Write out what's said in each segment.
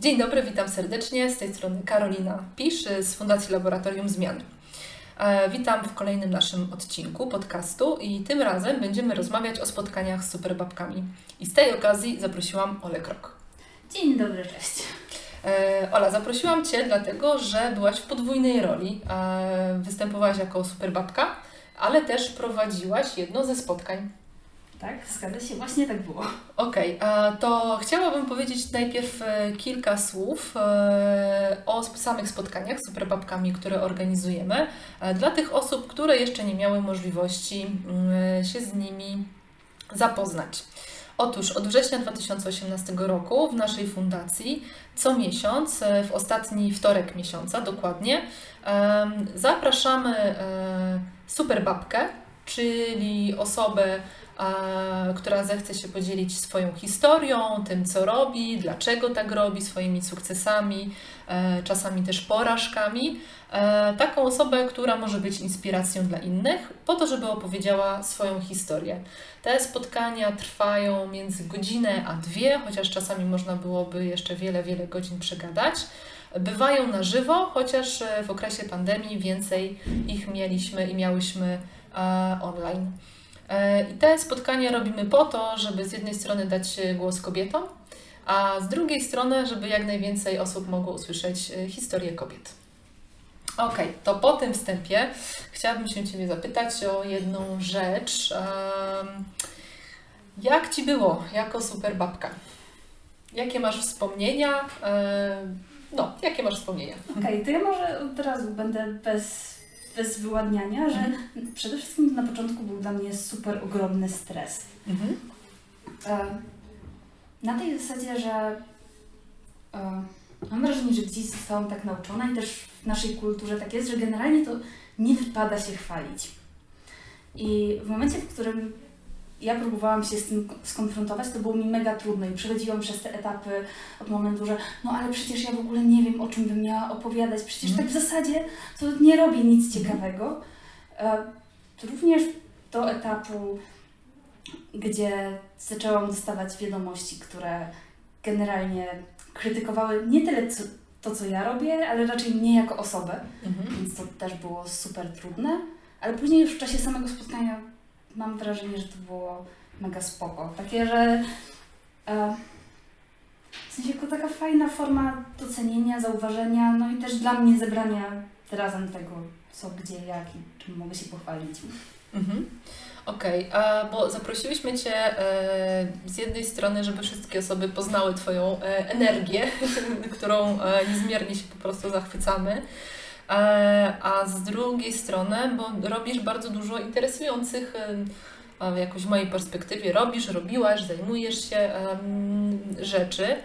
Dzień dobry, witam serdecznie. Z tej strony Karolina Pisz z Fundacji Laboratorium Zmian. E, witam w kolejnym naszym odcinku podcastu i tym razem będziemy rozmawiać o spotkaniach z superbabkami. I z tej okazji zaprosiłam Olę Krok. Dzień dobry, cześć. E, Ola, zaprosiłam Cię dlatego, że byłaś w podwójnej roli. E, występowałaś jako superbabka, ale też prowadziłaś jedno ze spotkań. Tak, zgadza się, właśnie tak było. Okej, okay, to chciałabym powiedzieć najpierw e, kilka słów e, o samych spotkaniach z superbabkami, które organizujemy, e, dla tych osób, które jeszcze nie miały możliwości mm, się z nimi zapoznać. Otóż od września 2018 roku w naszej fundacji co miesiąc, w ostatni wtorek miesiąca dokładnie, zapraszamy superbabkę, czyli osobę, która zechce się podzielić swoją historią, tym co robi, dlaczego tak robi, swoimi sukcesami, e, czasami też porażkami. E, taką osobę, która może być inspiracją dla innych, po to, żeby opowiedziała swoją historię. Te spotkania trwają między godzinę a dwie, chociaż czasami można byłoby jeszcze wiele, wiele godzin przegadać. Bywają na żywo, chociaż e, w okresie pandemii więcej ich mieliśmy i miałyśmy online. E, I te spotkania robimy po to, żeby z jednej strony dać głos kobietom, a z drugiej strony, żeby jak najwięcej osób mogło usłyszeć e, historię kobiet. Ok, to po tym wstępie chciałabym się Ciebie zapytać o jedną rzecz. Jak Ci było jako super babka? Jakie masz wspomnienia? No, jakie masz wspomnienia? Okej, okay, to ja może od razu będę bez bez wyładniania, że mhm. przede wszystkim na początku był dla mnie super ogromny stres. Mhm. E, na tej zasadzie, że e, mam wrażenie, że gdzieś zostałam tak nauczona i też w naszej kulturze tak jest, że generalnie to nie wypada się chwalić. I w momencie, w którym ja próbowałam się z tym skonfrontować, to było mi mega trudno i przechodziłam przez te etapy od momentu, że no ale przecież ja w ogóle nie wiem, o czym bym miała opowiadać, przecież mm. tak w zasadzie to nie robię nic mhm. ciekawego. E, również do etapu, gdzie zaczęłam dostawać wiadomości, które generalnie krytykowały nie tyle to, co ja robię, ale raczej mnie jako osobę, mm. więc to też było super trudne. Ale później już w czasie samego spotkania mam wrażenie, że to było mega spoko. Takie, że e, w sensie jako taka fajna forma docenienia, zauważenia, no i też dla mnie zebrania razem tego, co, gdzie, jak i czym mogę się pochwalić. Mhm. Okej, okay. bo zaprosiłyśmy Cię e, z jednej strony, żeby wszystkie osoby poznały Twoją e, energię, którą e, niezmiernie się po prostu zachwycamy. E, a z drugiej strony, bo robisz bardzo dużo interesujących jakoś w mojej perspektywie robisz, robiłaś, zajmujesz się rzeczy.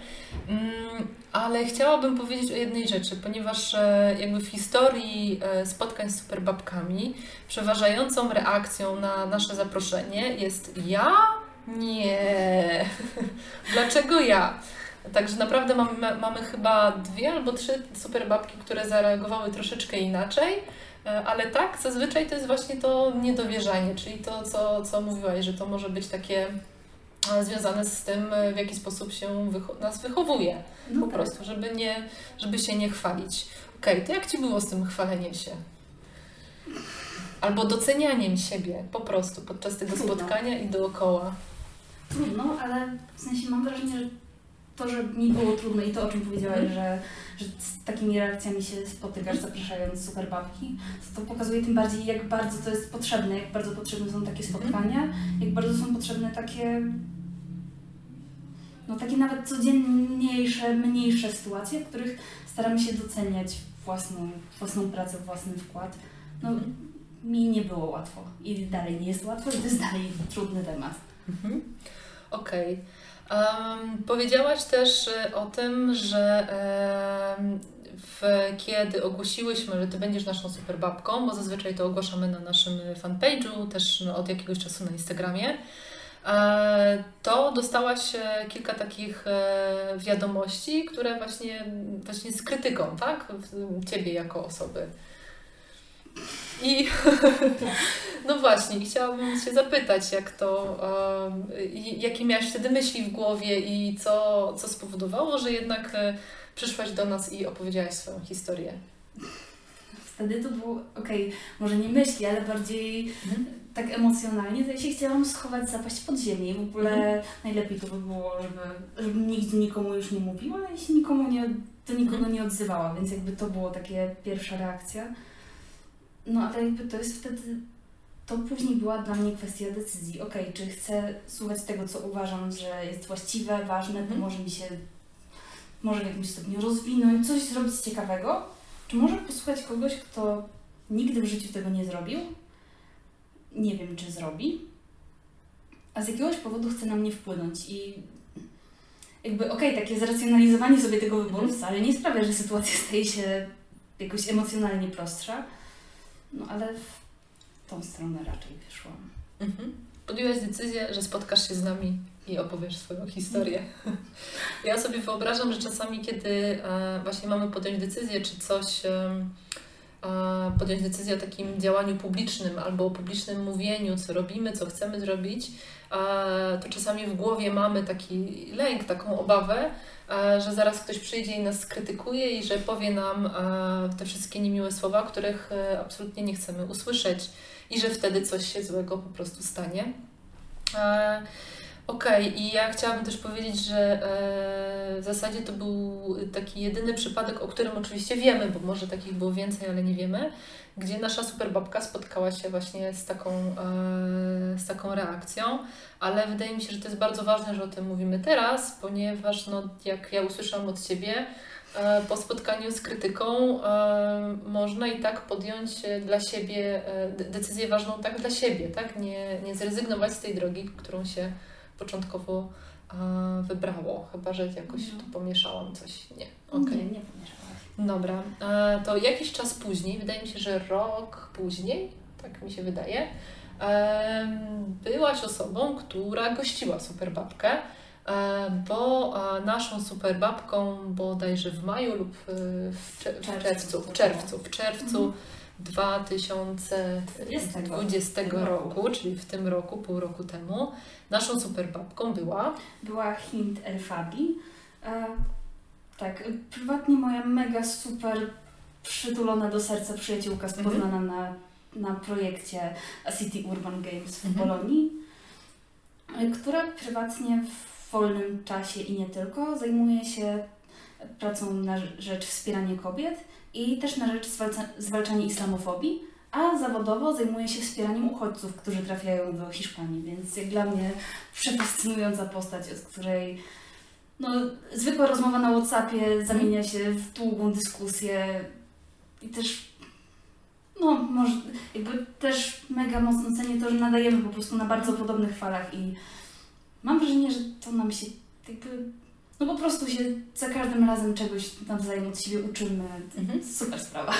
Mm, ale chciałabym powiedzieć o jednej rzeczy, ponieważ e, jakby w historii e, spotkań z superbabkami przeważającą reakcją na nasze zaproszenie jest ja? Nie. Dlaczego ja? Także naprawdę mamy, mamy chyba dwie albo trzy super babki, które zareagowały troszeczkę inaczej, e, ale tak, zazwyczaj to jest właśnie to niedowierzanie, czyli to, co, co mówiłaś, że to może być takie e, związane z tym, w jaki sposób się wycho nas wychowuje. No po tak. prostu, żeby, nie, żeby się nie chwalić. Okej, okay, to jak Ci było z tym chwaleniem się? Albo docenianiem siebie po prostu podczas tego Trudno. spotkania i dookoła. Trudno, ale w sensie mam wrażenie, że to, że mi było trudno i to, o czym powiedziałaś, że, że z takimi reakcjami się spotykasz, zapraszając super babki, to, to pokazuje tym bardziej, jak bardzo to jest potrzebne, jak bardzo potrzebne są takie mhm. spotkania, jak bardzo są potrzebne takie no takie nawet codzienniejsze, mniejsze sytuacje, w których staramy się doceniać własną, własną pracę, własny wkład. No, mhm. mi nie było łatwo i dalej nie jest łatwo i to jest dalej trudny temat. Mhm. Okej. Okay. Um, powiedziałaś też e, o tym, że w, kiedy ogłosiłyśmy, że Ty będziesz naszą super babką, bo zazwyczaj to ogłaszamy na naszym fanpage'u, też no, od jakiegoś czasu na Instagramie, e, to dostałaś e, kilka takich wiadomości, które właśnie, właśnie z krytyką, tak? Ciebie jako osoby. I no właśnie, chciałabym się zapytać, jak to, jakie miałaś wtedy myśli w głowie i co, co spowodowało, że jednak przyszłaś do nas i opowiedziałaś swoją historię? Wtedy to było, okej, okay, może nie myśli, ale bardziej mhm. tak emocjonalnie, to ja się chciałam schować, zapaść pod ziemię i w ogóle mhm. najlepiej to by było, żeby, żeby nigdy nikomu już nie mówiła i się nikomu nie, do nikogo mhm. nie odzywała, więc jakby to było takie pierwsza reakcja. No ale jakby to jest wtedy, to później była dla mnie kwestia decyzji, okej, okay, czy chcę słuchać tego, co uważam, że jest właściwe, ważne, to może mi się, może w jakimś stopniu rozwinąć, coś zrobić ciekawego, czy może posłuchać kogoś, kto nigdy w życiu tego nie zrobił? Nie wiem, czy zrobi. A z jakiegoś powodu chce na mnie wpłynąć i jakby okej, okay, takie zracjonalizowanie sobie tego wyboru mhm. wcale nie sprawia, że sytuacja staje się jakoś emocjonalnie prostsza. No ale w tą stronę raczej wyszłam. Mhm. Podjęłaś decyzję, że spotkasz się z nami i opowiesz swoją historię. Ja sobie wyobrażam, że czasami, kiedy e, właśnie mamy podjąć decyzję, czy coś, e, podjąć decyzję o takim działaniu publicznym albo o publicznym mówieniu, co robimy, co chcemy zrobić, to czasami w głowie mamy taki lęk, taką obawę, że zaraz ktoś przyjdzie i nas skrytykuje i że powie nam te wszystkie niemiłe słowa, których e, absolutnie nie chcemy usłyszeć i że wtedy coś się złego po prostu stanie. Okej, okay. i ja chciałabym też powiedzieć, że e, w zasadzie to był taki jedyny przypadek, o którym oczywiście wiemy, bo może takich było więcej, ale nie wiemy, gdzie nasza superbabka spotkała się właśnie z taką, e, z taką reakcją, ale wydaje mi się, że to jest bardzo ważne, że o tym mówimy teraz, ponieważ no, jak ja usłyszałam od Ciebie, e, po spotkaniu z krytyką można i tak podjąć dla siebie decyzję ważną tak dla siebie, tak? Nie, nie zrezygnować z tej drogi, którą się początkowo e, wybrało, chyba że jakoś no. tu pomieszałam coś. Nie, okay. nie, nie pomieszałaś. Dobra, e, to jakiś czas później, wydaje mi się, że rok później, tak mi się wydaje, e, byłaś osobą, która gościła Superbabkę, bo naszą Superbabką bodajże w maju lub w, czerwcu, w czerwcu, w czerwcu mhm 2020 roku, czyli w tym roku, pół roku temu, naszą superbabką była? Była Hint Elfabi. E, tak, prywatnie moja mega super przytulona do serca przyjaciółka z mhm. Poznana na, na projekcie City Urban Games w mhm. Bolonii, e, która prywatnie w wolnym czasie i nie tylko zajmuje się pracą na rzecz wspierania kobiet i też na rzecz zwalcza, zwalczania islamofobii, a zawodowo zajmuje się wspieraniem uchodźców, którzy trafiają do Hiszpanii, więc jak dla mnie przefascynująca postać, od której no, zwykła rozmowa na Whatsappie zamienia się w długą dyskusję i też no, może jakby też mega mocno cenię to, że nadajemy po prostu na bardzo podobnych falach i mam wrażenie, że to nam się jakby no po prostu się za każdym razem czegoś nawzajem od siebie uczymy. Mhm. Super sprawa.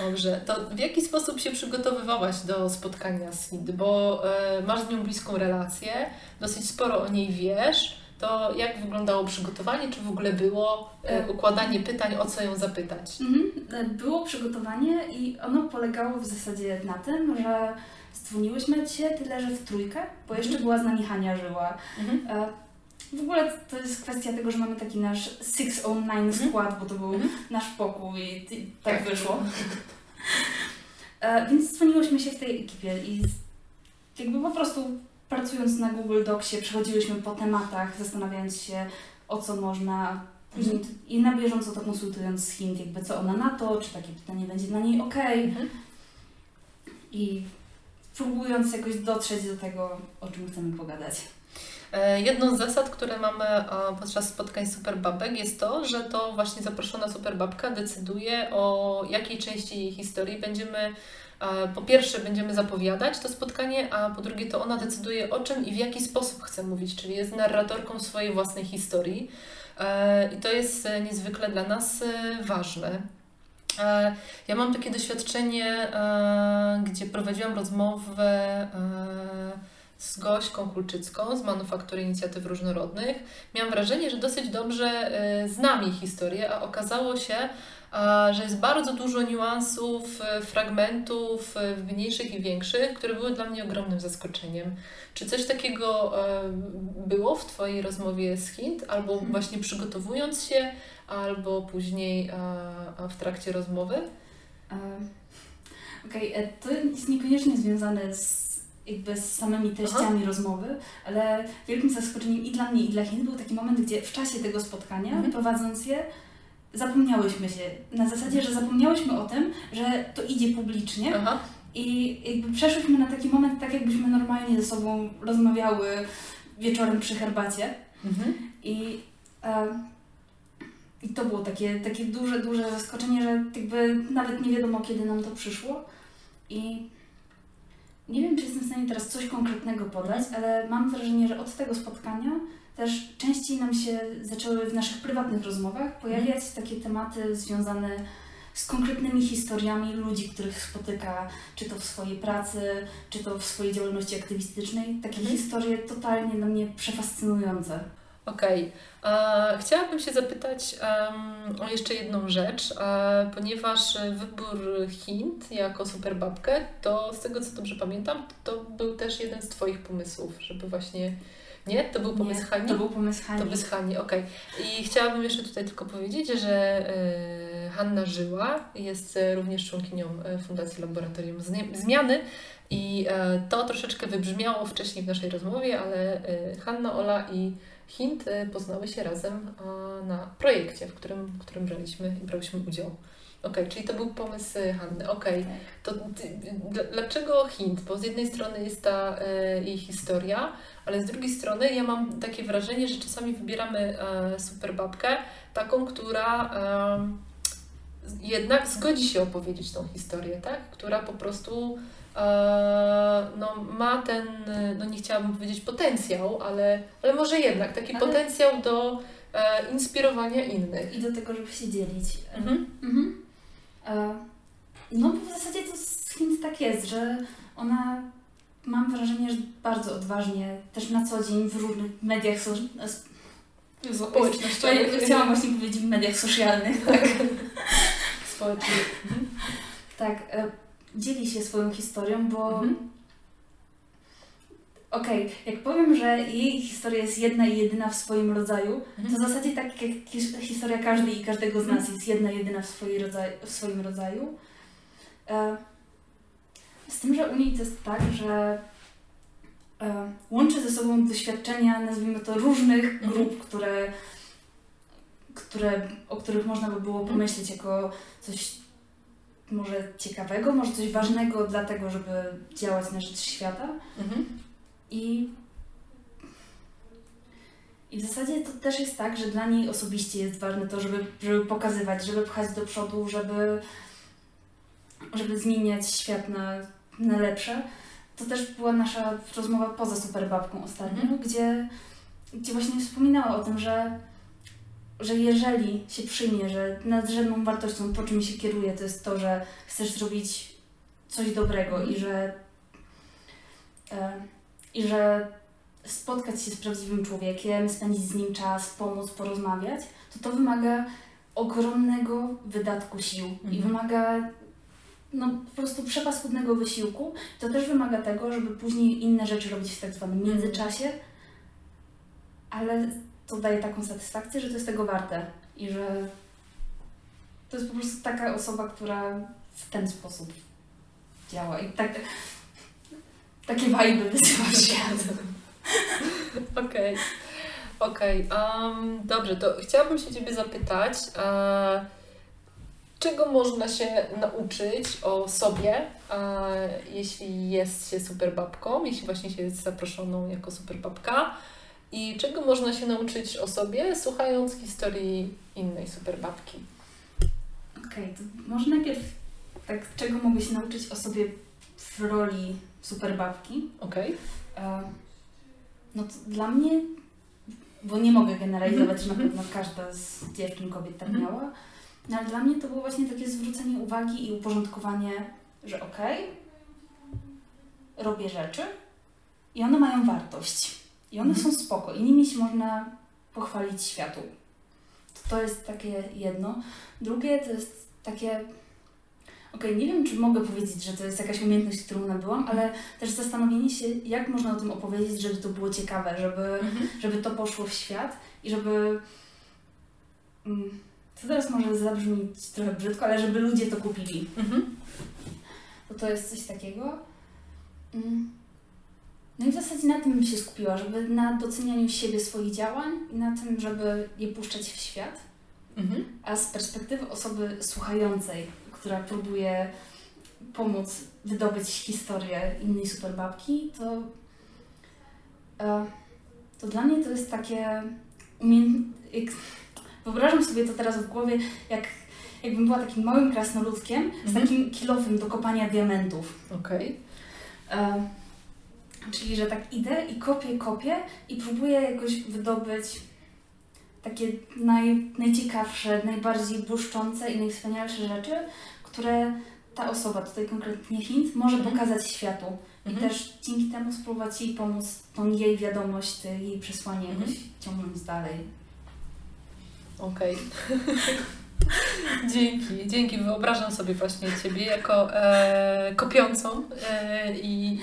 Dobrze, to w jaki sposób się przygotowywałaś do spotkania z Sid? Bo e, masz z nią bliską relację, dosyć sporo o niej wiesz. To jak wyglądało przygotowanie? Czy w ogóle było e. układanie pytań, o co ją zapytać? Mhm. Było przygotowanie i ono polegało w zasadzie na tym, że dzwoniłyśmy Cię tyle, że w trójkę, bo jeszcze mhm. była z nami Hania Żyła. Mhm. E, w ogóle to jest kwestia tego, że mamy taki nasz 609 mhm. skład, bo to był mm nasz pokój i, i tak, tak wyszło. e, więc dzwoniłyśmy się w tej ekipie i jakby po prostu pracując na Google Docsie przechodziłyśmy po tematach, zastanawiając się o co można Później mm -hmm. i na bieżąco to konsultując z Hint, jakby co ona na to, czy takie pytanie będzie dla niej ok. Mm -hmm. I próbując jakoś dotrzeć do tego, o czym chcemy pogadać. E, jedną z zasad, które mamy e, podczas spotkań Superbabek jest to, że to właśnie zaproszona Superbabka decyduje o jakiej części jej historii będziemy e, po pierwsze będziemy zapowiadać to spotkanie, a po drugie to ona decyduje o czym i w jaki sposób chce mówić, czyli jest narratorką swojej własnej historii. I to jest niezwykle dla nas ważne. Ja mam takie doświadczenie, gdzie prowadziłam rozmowę z Gośką Kulczycką z Manufaktury Inicjatyw Różnorodnych. Miałam wrażenie, że dosyć dobrze znam jej historię, a okazało się, że jest bardzo dużo niuansów, fragmentów mniejszych i większych, które były dla mnie ogromnym zaskoczeniem. Czy coś takiego było w Twojej rozmowie z Hint, albo mhm. właśnie przygotowując się, albo później w trakcie rozmowy? Okej, okay, e, to jest niekoniecznie związane z jakby z samymi treściami Aha. rozmowy, ale wielkim zaskoczeniem i dla mnie, i dla Chin był taki moment, gdzie w czasie tego spotkania, mhm. prowadząc je, zapomniałyśmy się. Na zasadzie, że zapomniałyśmy o tym, że to idzie publicznie. Aha. I jakby przeszłyśmy na taki moment, tak jakbyśmy normalnie ze sobą rozmawiały wieczorem przy herbacie. Mhm. I, e, I to było takie, takie duże, duże zaskoczenie, że jakby nawet nie wiadomo, kiedy nam to przyszło. I nie wiem, czy jestem w stanie teraz coś konkretnego podać, ale mam wrażenie, że od tego spotkania też częściej nam się zaczęły w naszych prywatnych rozmowach pojawiać takie tematy związane z konkretnymi historiami ludzi, których spotyka, czy to w swojej pracy, czy to w swojej działalności aktywistycznej. Takie mhm. historie totalnie dla mnie przefascynujące. Okej. Okay. Chciałabym się zapytać um, o jeszcze jedną rzecz, e, ponieważ wybór Hint jako superbabkę, to z tego co dobrze pamiętam, to był też jeden z Twoich pomysłów, żeby właśnie nie? To był pomysł Nie, Hani? To był pomysł Hani. To był Hani, okej. Okay. I chciałabym jeszcze tutaj tylko powiedzieć, że y, Hanna Żyła jest również członkinią e, Fundacji Laboratorium Zmiany i to troszeczkę wybrzmiało wcześniej w naszej rozmowie, ale Hanna, Ola i Hint poznały się razem na projekcie, w którym, w którym braliśmy i brałyśmy udział. Okay, czyli to był pomysł Hanny. Okej, okay. to ty, dlaczego hint? Bo z jednej strony jest ta e, jej historia, ale z drugiej strony ja mam takie wrażenie, że czasami wybieramy e, super babkę, taką, która e, jednak zgodzi się opowiedzieć tą historię, tak? Która po prostu e, no, ma ten, no nie chciałabym powiedzieć potencjał, ale, ale może jednak taki ale... potencjał do e, inspirowania innych. I do tego, żeby się dzielić. Mhm. Mhm. E, no bo w zasadzie to z Hint tak jest, że ona mam wrażenie, że bardzo odważnie, też na co dzień w różnych mediach so, społecznościowych. Chciałam właśnie powiedzieć w mediach socjalnych, tak. Społecznych. Mhm. Tak, e, dzieli się swoją historią, bo mhm. Okej, okay. jak powiem, że jej historia jest jedna i jedyna w swoim rodzaju, mhm. to w zasadzie tak jak historia każdej i każdego z nas mhm. jest jedna i jedyna w, swojej rodzaju, w swoim rodzaju. E, z tym, że u niej to jest tak, że e, łączy ze sobą doświadczenia, nazwijmy to, różnych mhm. grup, które, które, o których można by było pomyśleć jako coś może ciekawego, może coś ważnego dla tego, żeby działać na rzecz świata. Mhm. I, I w zasadzie to też jest tak, że dla niej osobiście jest ważne to, żeby, żeby pokazywać, żeby pchać do przodu, żeby, żeby zmieniać świat na, na lepsze. To też była nasza rozmowa poza Superbabką ostatnio, mm. gdzie, gdzie właśnie wspominała o tym, że, że jeżeli się przyjmie, że nadrzędną wartością, po czym się kieruje, to jest to, że chcesz zrobić coś dobrego i że e, i że spotkać się z prawdziwym człowiekiem, spędzić z nim czas, pomóc, porozmawiać, to to wymaga ogromnego wydatku sił mhm. i wymaga no, po prostu przepaskudnego wysiłku. To też wymaga tego, żeby później inne rzeczy robić w tak zwanym międzyczasie, ale to daje taką satysfakcję, że to jest tego warte i że to jest po prostu taka osoba, która w ten sposób działa. I tak, takie wajby wysyła świat. Okej. Okej, dobrze, to chciałabym się Ciebie zapytać, e, czego można się nauczyć o sobie, e, jeśli jest się superbabką, jeśli właśnie się jest zaproszoną jako superbabka i czego można się nauczyć o sobie, słuchając historii innej superbabki? Okej, okay, to może najpierw tak, czego mogę się nauczyć o sobie w roli superbawki. Okej. Okay. E, no to dla mnie, bo nie mogę generalizować, że na pewno każda z dziewczyn, kobiet tak mhm. miała, no ale dla mnie to było właśnie takie zwrócenie uwagi i uporządkowanie, że okej, okay, robię rzeczy, i one mają wartość. I one Mhm. są spoko i nimi się można pochwalić światu. To, to jest takie jedno. Drugie to jest takie. Okej, nie wiem, czy mogę powiedzieć, że to jest jakaś umiejętność, którą nabyłam, ale też zastanowienie się, jak można o tym opowiedzieć, żeby to było ciekawe, żeby, Mhm. żeby to poszło w świat i żeby. Mm, To teraz może zabrzmieć trochę brzydko, ale żeby ludzie to kupili. Mhm. To to jest coś takiego. Mm. No i w zasadzie na tym bym się skupiła, żeby na docenianiu siebie, swoich działań i na tym, żeby je puszczać w świat. Mhm. A z perspektywy osoby słuchającej, która próbuje pomóc wydobyć historię innej superbabki, to, e, to dla mnie to jest takie umie... jak- Wyobrażam sobie to teraz w głowie, jak, jakbym była takim małym krasnoludkiem z Mhm. takim kilofem do kopania diamentów. Okej. E, czyli, że tak idę i kopię, kopię i próbuję jakoś wydobyć takie naj, najciekawsze, najbardziej błyszczące i najwspanialsze rzeczy, które ta osoba, tutaj konkretnie Hint, może Mhm. pokazać światu. I Mhm. też dzięki temu spróbować jej pomóc, tą jej wiadomość, jej przesłanie jakoś Mhm. ciągnąć dalej. Okej. dzięki, dzięki. Wyobrażam sobie właśnie Ciebie jako e, kopiącą e, i,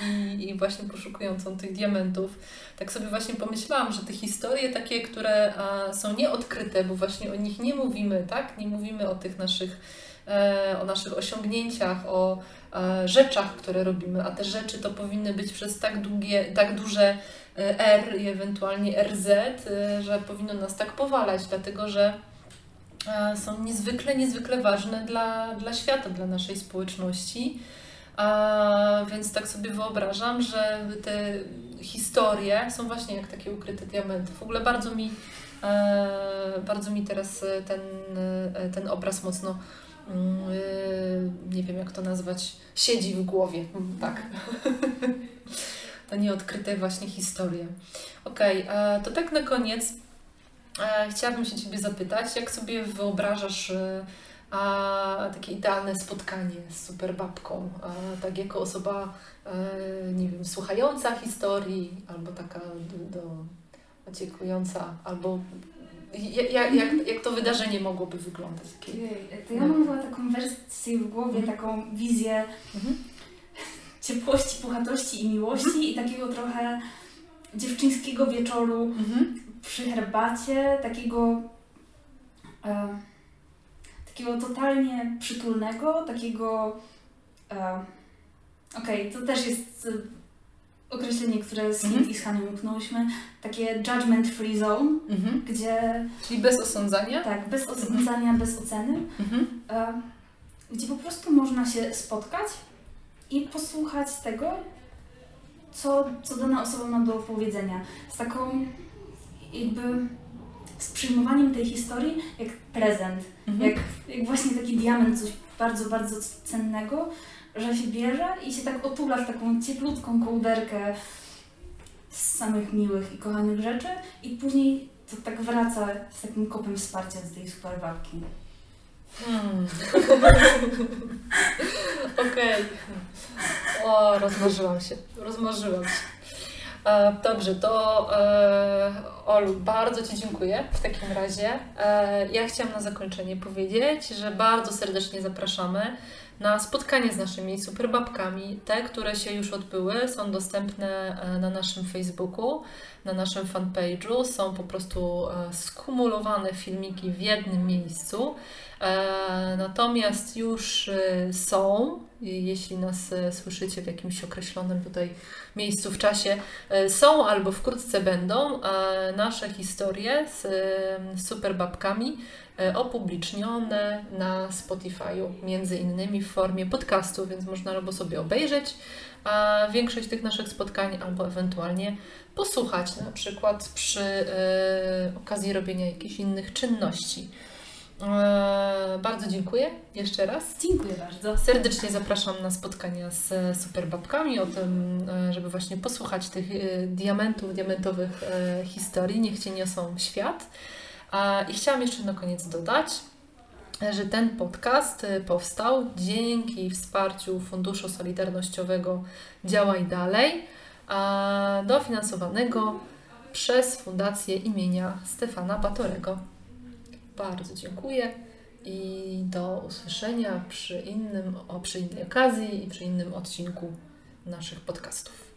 i, właśnie poszukującą tych diamentów. Tak sobie właśnie pomyślałam, że te historie takie, które e, są nieodkryte, bo właśnie o nich nie mówimy, tak? Nie mówimy o tych naszych, e, o naszych osiągnięciach, o e, rzeczach, które robimy, a te rzeczy to powinny być przez tak długie, tak duże e, R i ewentualnie RZ, e, że powinno nas tak powalać, dlatego że są niezwykle, niezwykle ważne dla, dla świata, dla naszej społeczności. A, więc tak sobie wyobrażam, że te historie są właśnie jak takie ukryte diamenty. W ogóle bardzo mi, e, bardzo mi teraz ten, e, ten obraz mocno, mm, e, nie wiem jak to nazwać, siedzi w głowie. Tak. Te nieodkryte właśnie historie. Okej, e, to tak na koniec chciałabym się Ciebie zapytać, jak sobie wyobrażasz e, a, takie idealne spotkanie z superbabką, a, tak jako osoba, e, nie wiem, słuchająca historii, albo taka do, do oczekująca, albo jak, jak, jak, to wydarzenie mogłoby wyglądać? Takie, Ojej, To ja mam chyba taką wersję w głowie, Mhm. taką wizję Mhm. ciepłości, puchatości i miłości i takiego trochę dziewczyńskiego wieczoru Mhm. przy herbacie, takiego e, takiego totalnie przytulnego, takiego e, okej, to też jest e, określenie, które z Mhm. Hint i z takie judgment free zone, Mhm. gdzie Czyli bez osądzania? tak, bez osądzania, bez oceny, Mhm. e, gdzie po prostu można się spotkać i posłuchać tego, co, co dana osoba ma do powiedzenia. Z taką jakby z przyjmowaniem tej historii jak prezent, Mhm. jak, jak właśnie taki diament, coś bardzo, bardzo cennego, że się bierze i się tak otula w taką cieplutką kołderkę z samych miłych i kochanych rzeczy i później to tak wraca z takim kopem wsparcia z tej super babki. Hmm. Okej. O, rozmarzyłam się. Rozmarzyłam się. E, dobrze, to e, Olu, bardzo Ci dziękuję w takim razie. E, ja chciałam na zakończenie powiedzieć, że bardzo serdecznie zapraszamy na spotkanie z naszymi superbabkami. Te, które się już odbyły, są dostępne e, na naszym Facebooku, na naszym fanpage'u. Są po prostu e, skumulowane filmiki w jednym miejscu. E, Natomiast już są, jeśli nas e, słyszycie w jakimś określonym tutaj miejscu w czasie, e, są albo wkrótce będą nasze historie z superbabkami e, opublicznione na Spotify'u, między innymi w formie podcastu, więc można albo sobie obejrzeć a większość tych naszych spotkań, albo ewentualnie posłuchać na przykład przy okazji robienia jakichś innych czynności. E, bardzo dziękuję jeszcze raz. Dziękuję bardzo. Serdecznie zapraszam na spotkania z e, superbabkami o tym, e, żeby właśnie posłuchać tych diamentów, diamentowych historii. Niech Cię niosą świat. I chciałam jeszcze na koniec dodać, że ten podcast powstał dzięki wsparciu Funduszu Solidarnościowego Działaj Dalej. dofinansowanego przez Fundację imienia Stefana Batorego. Bardzo dziękuję i do usłyszenia przy, innym, przy innej okazji i przy innym odcinku naszych podcastów.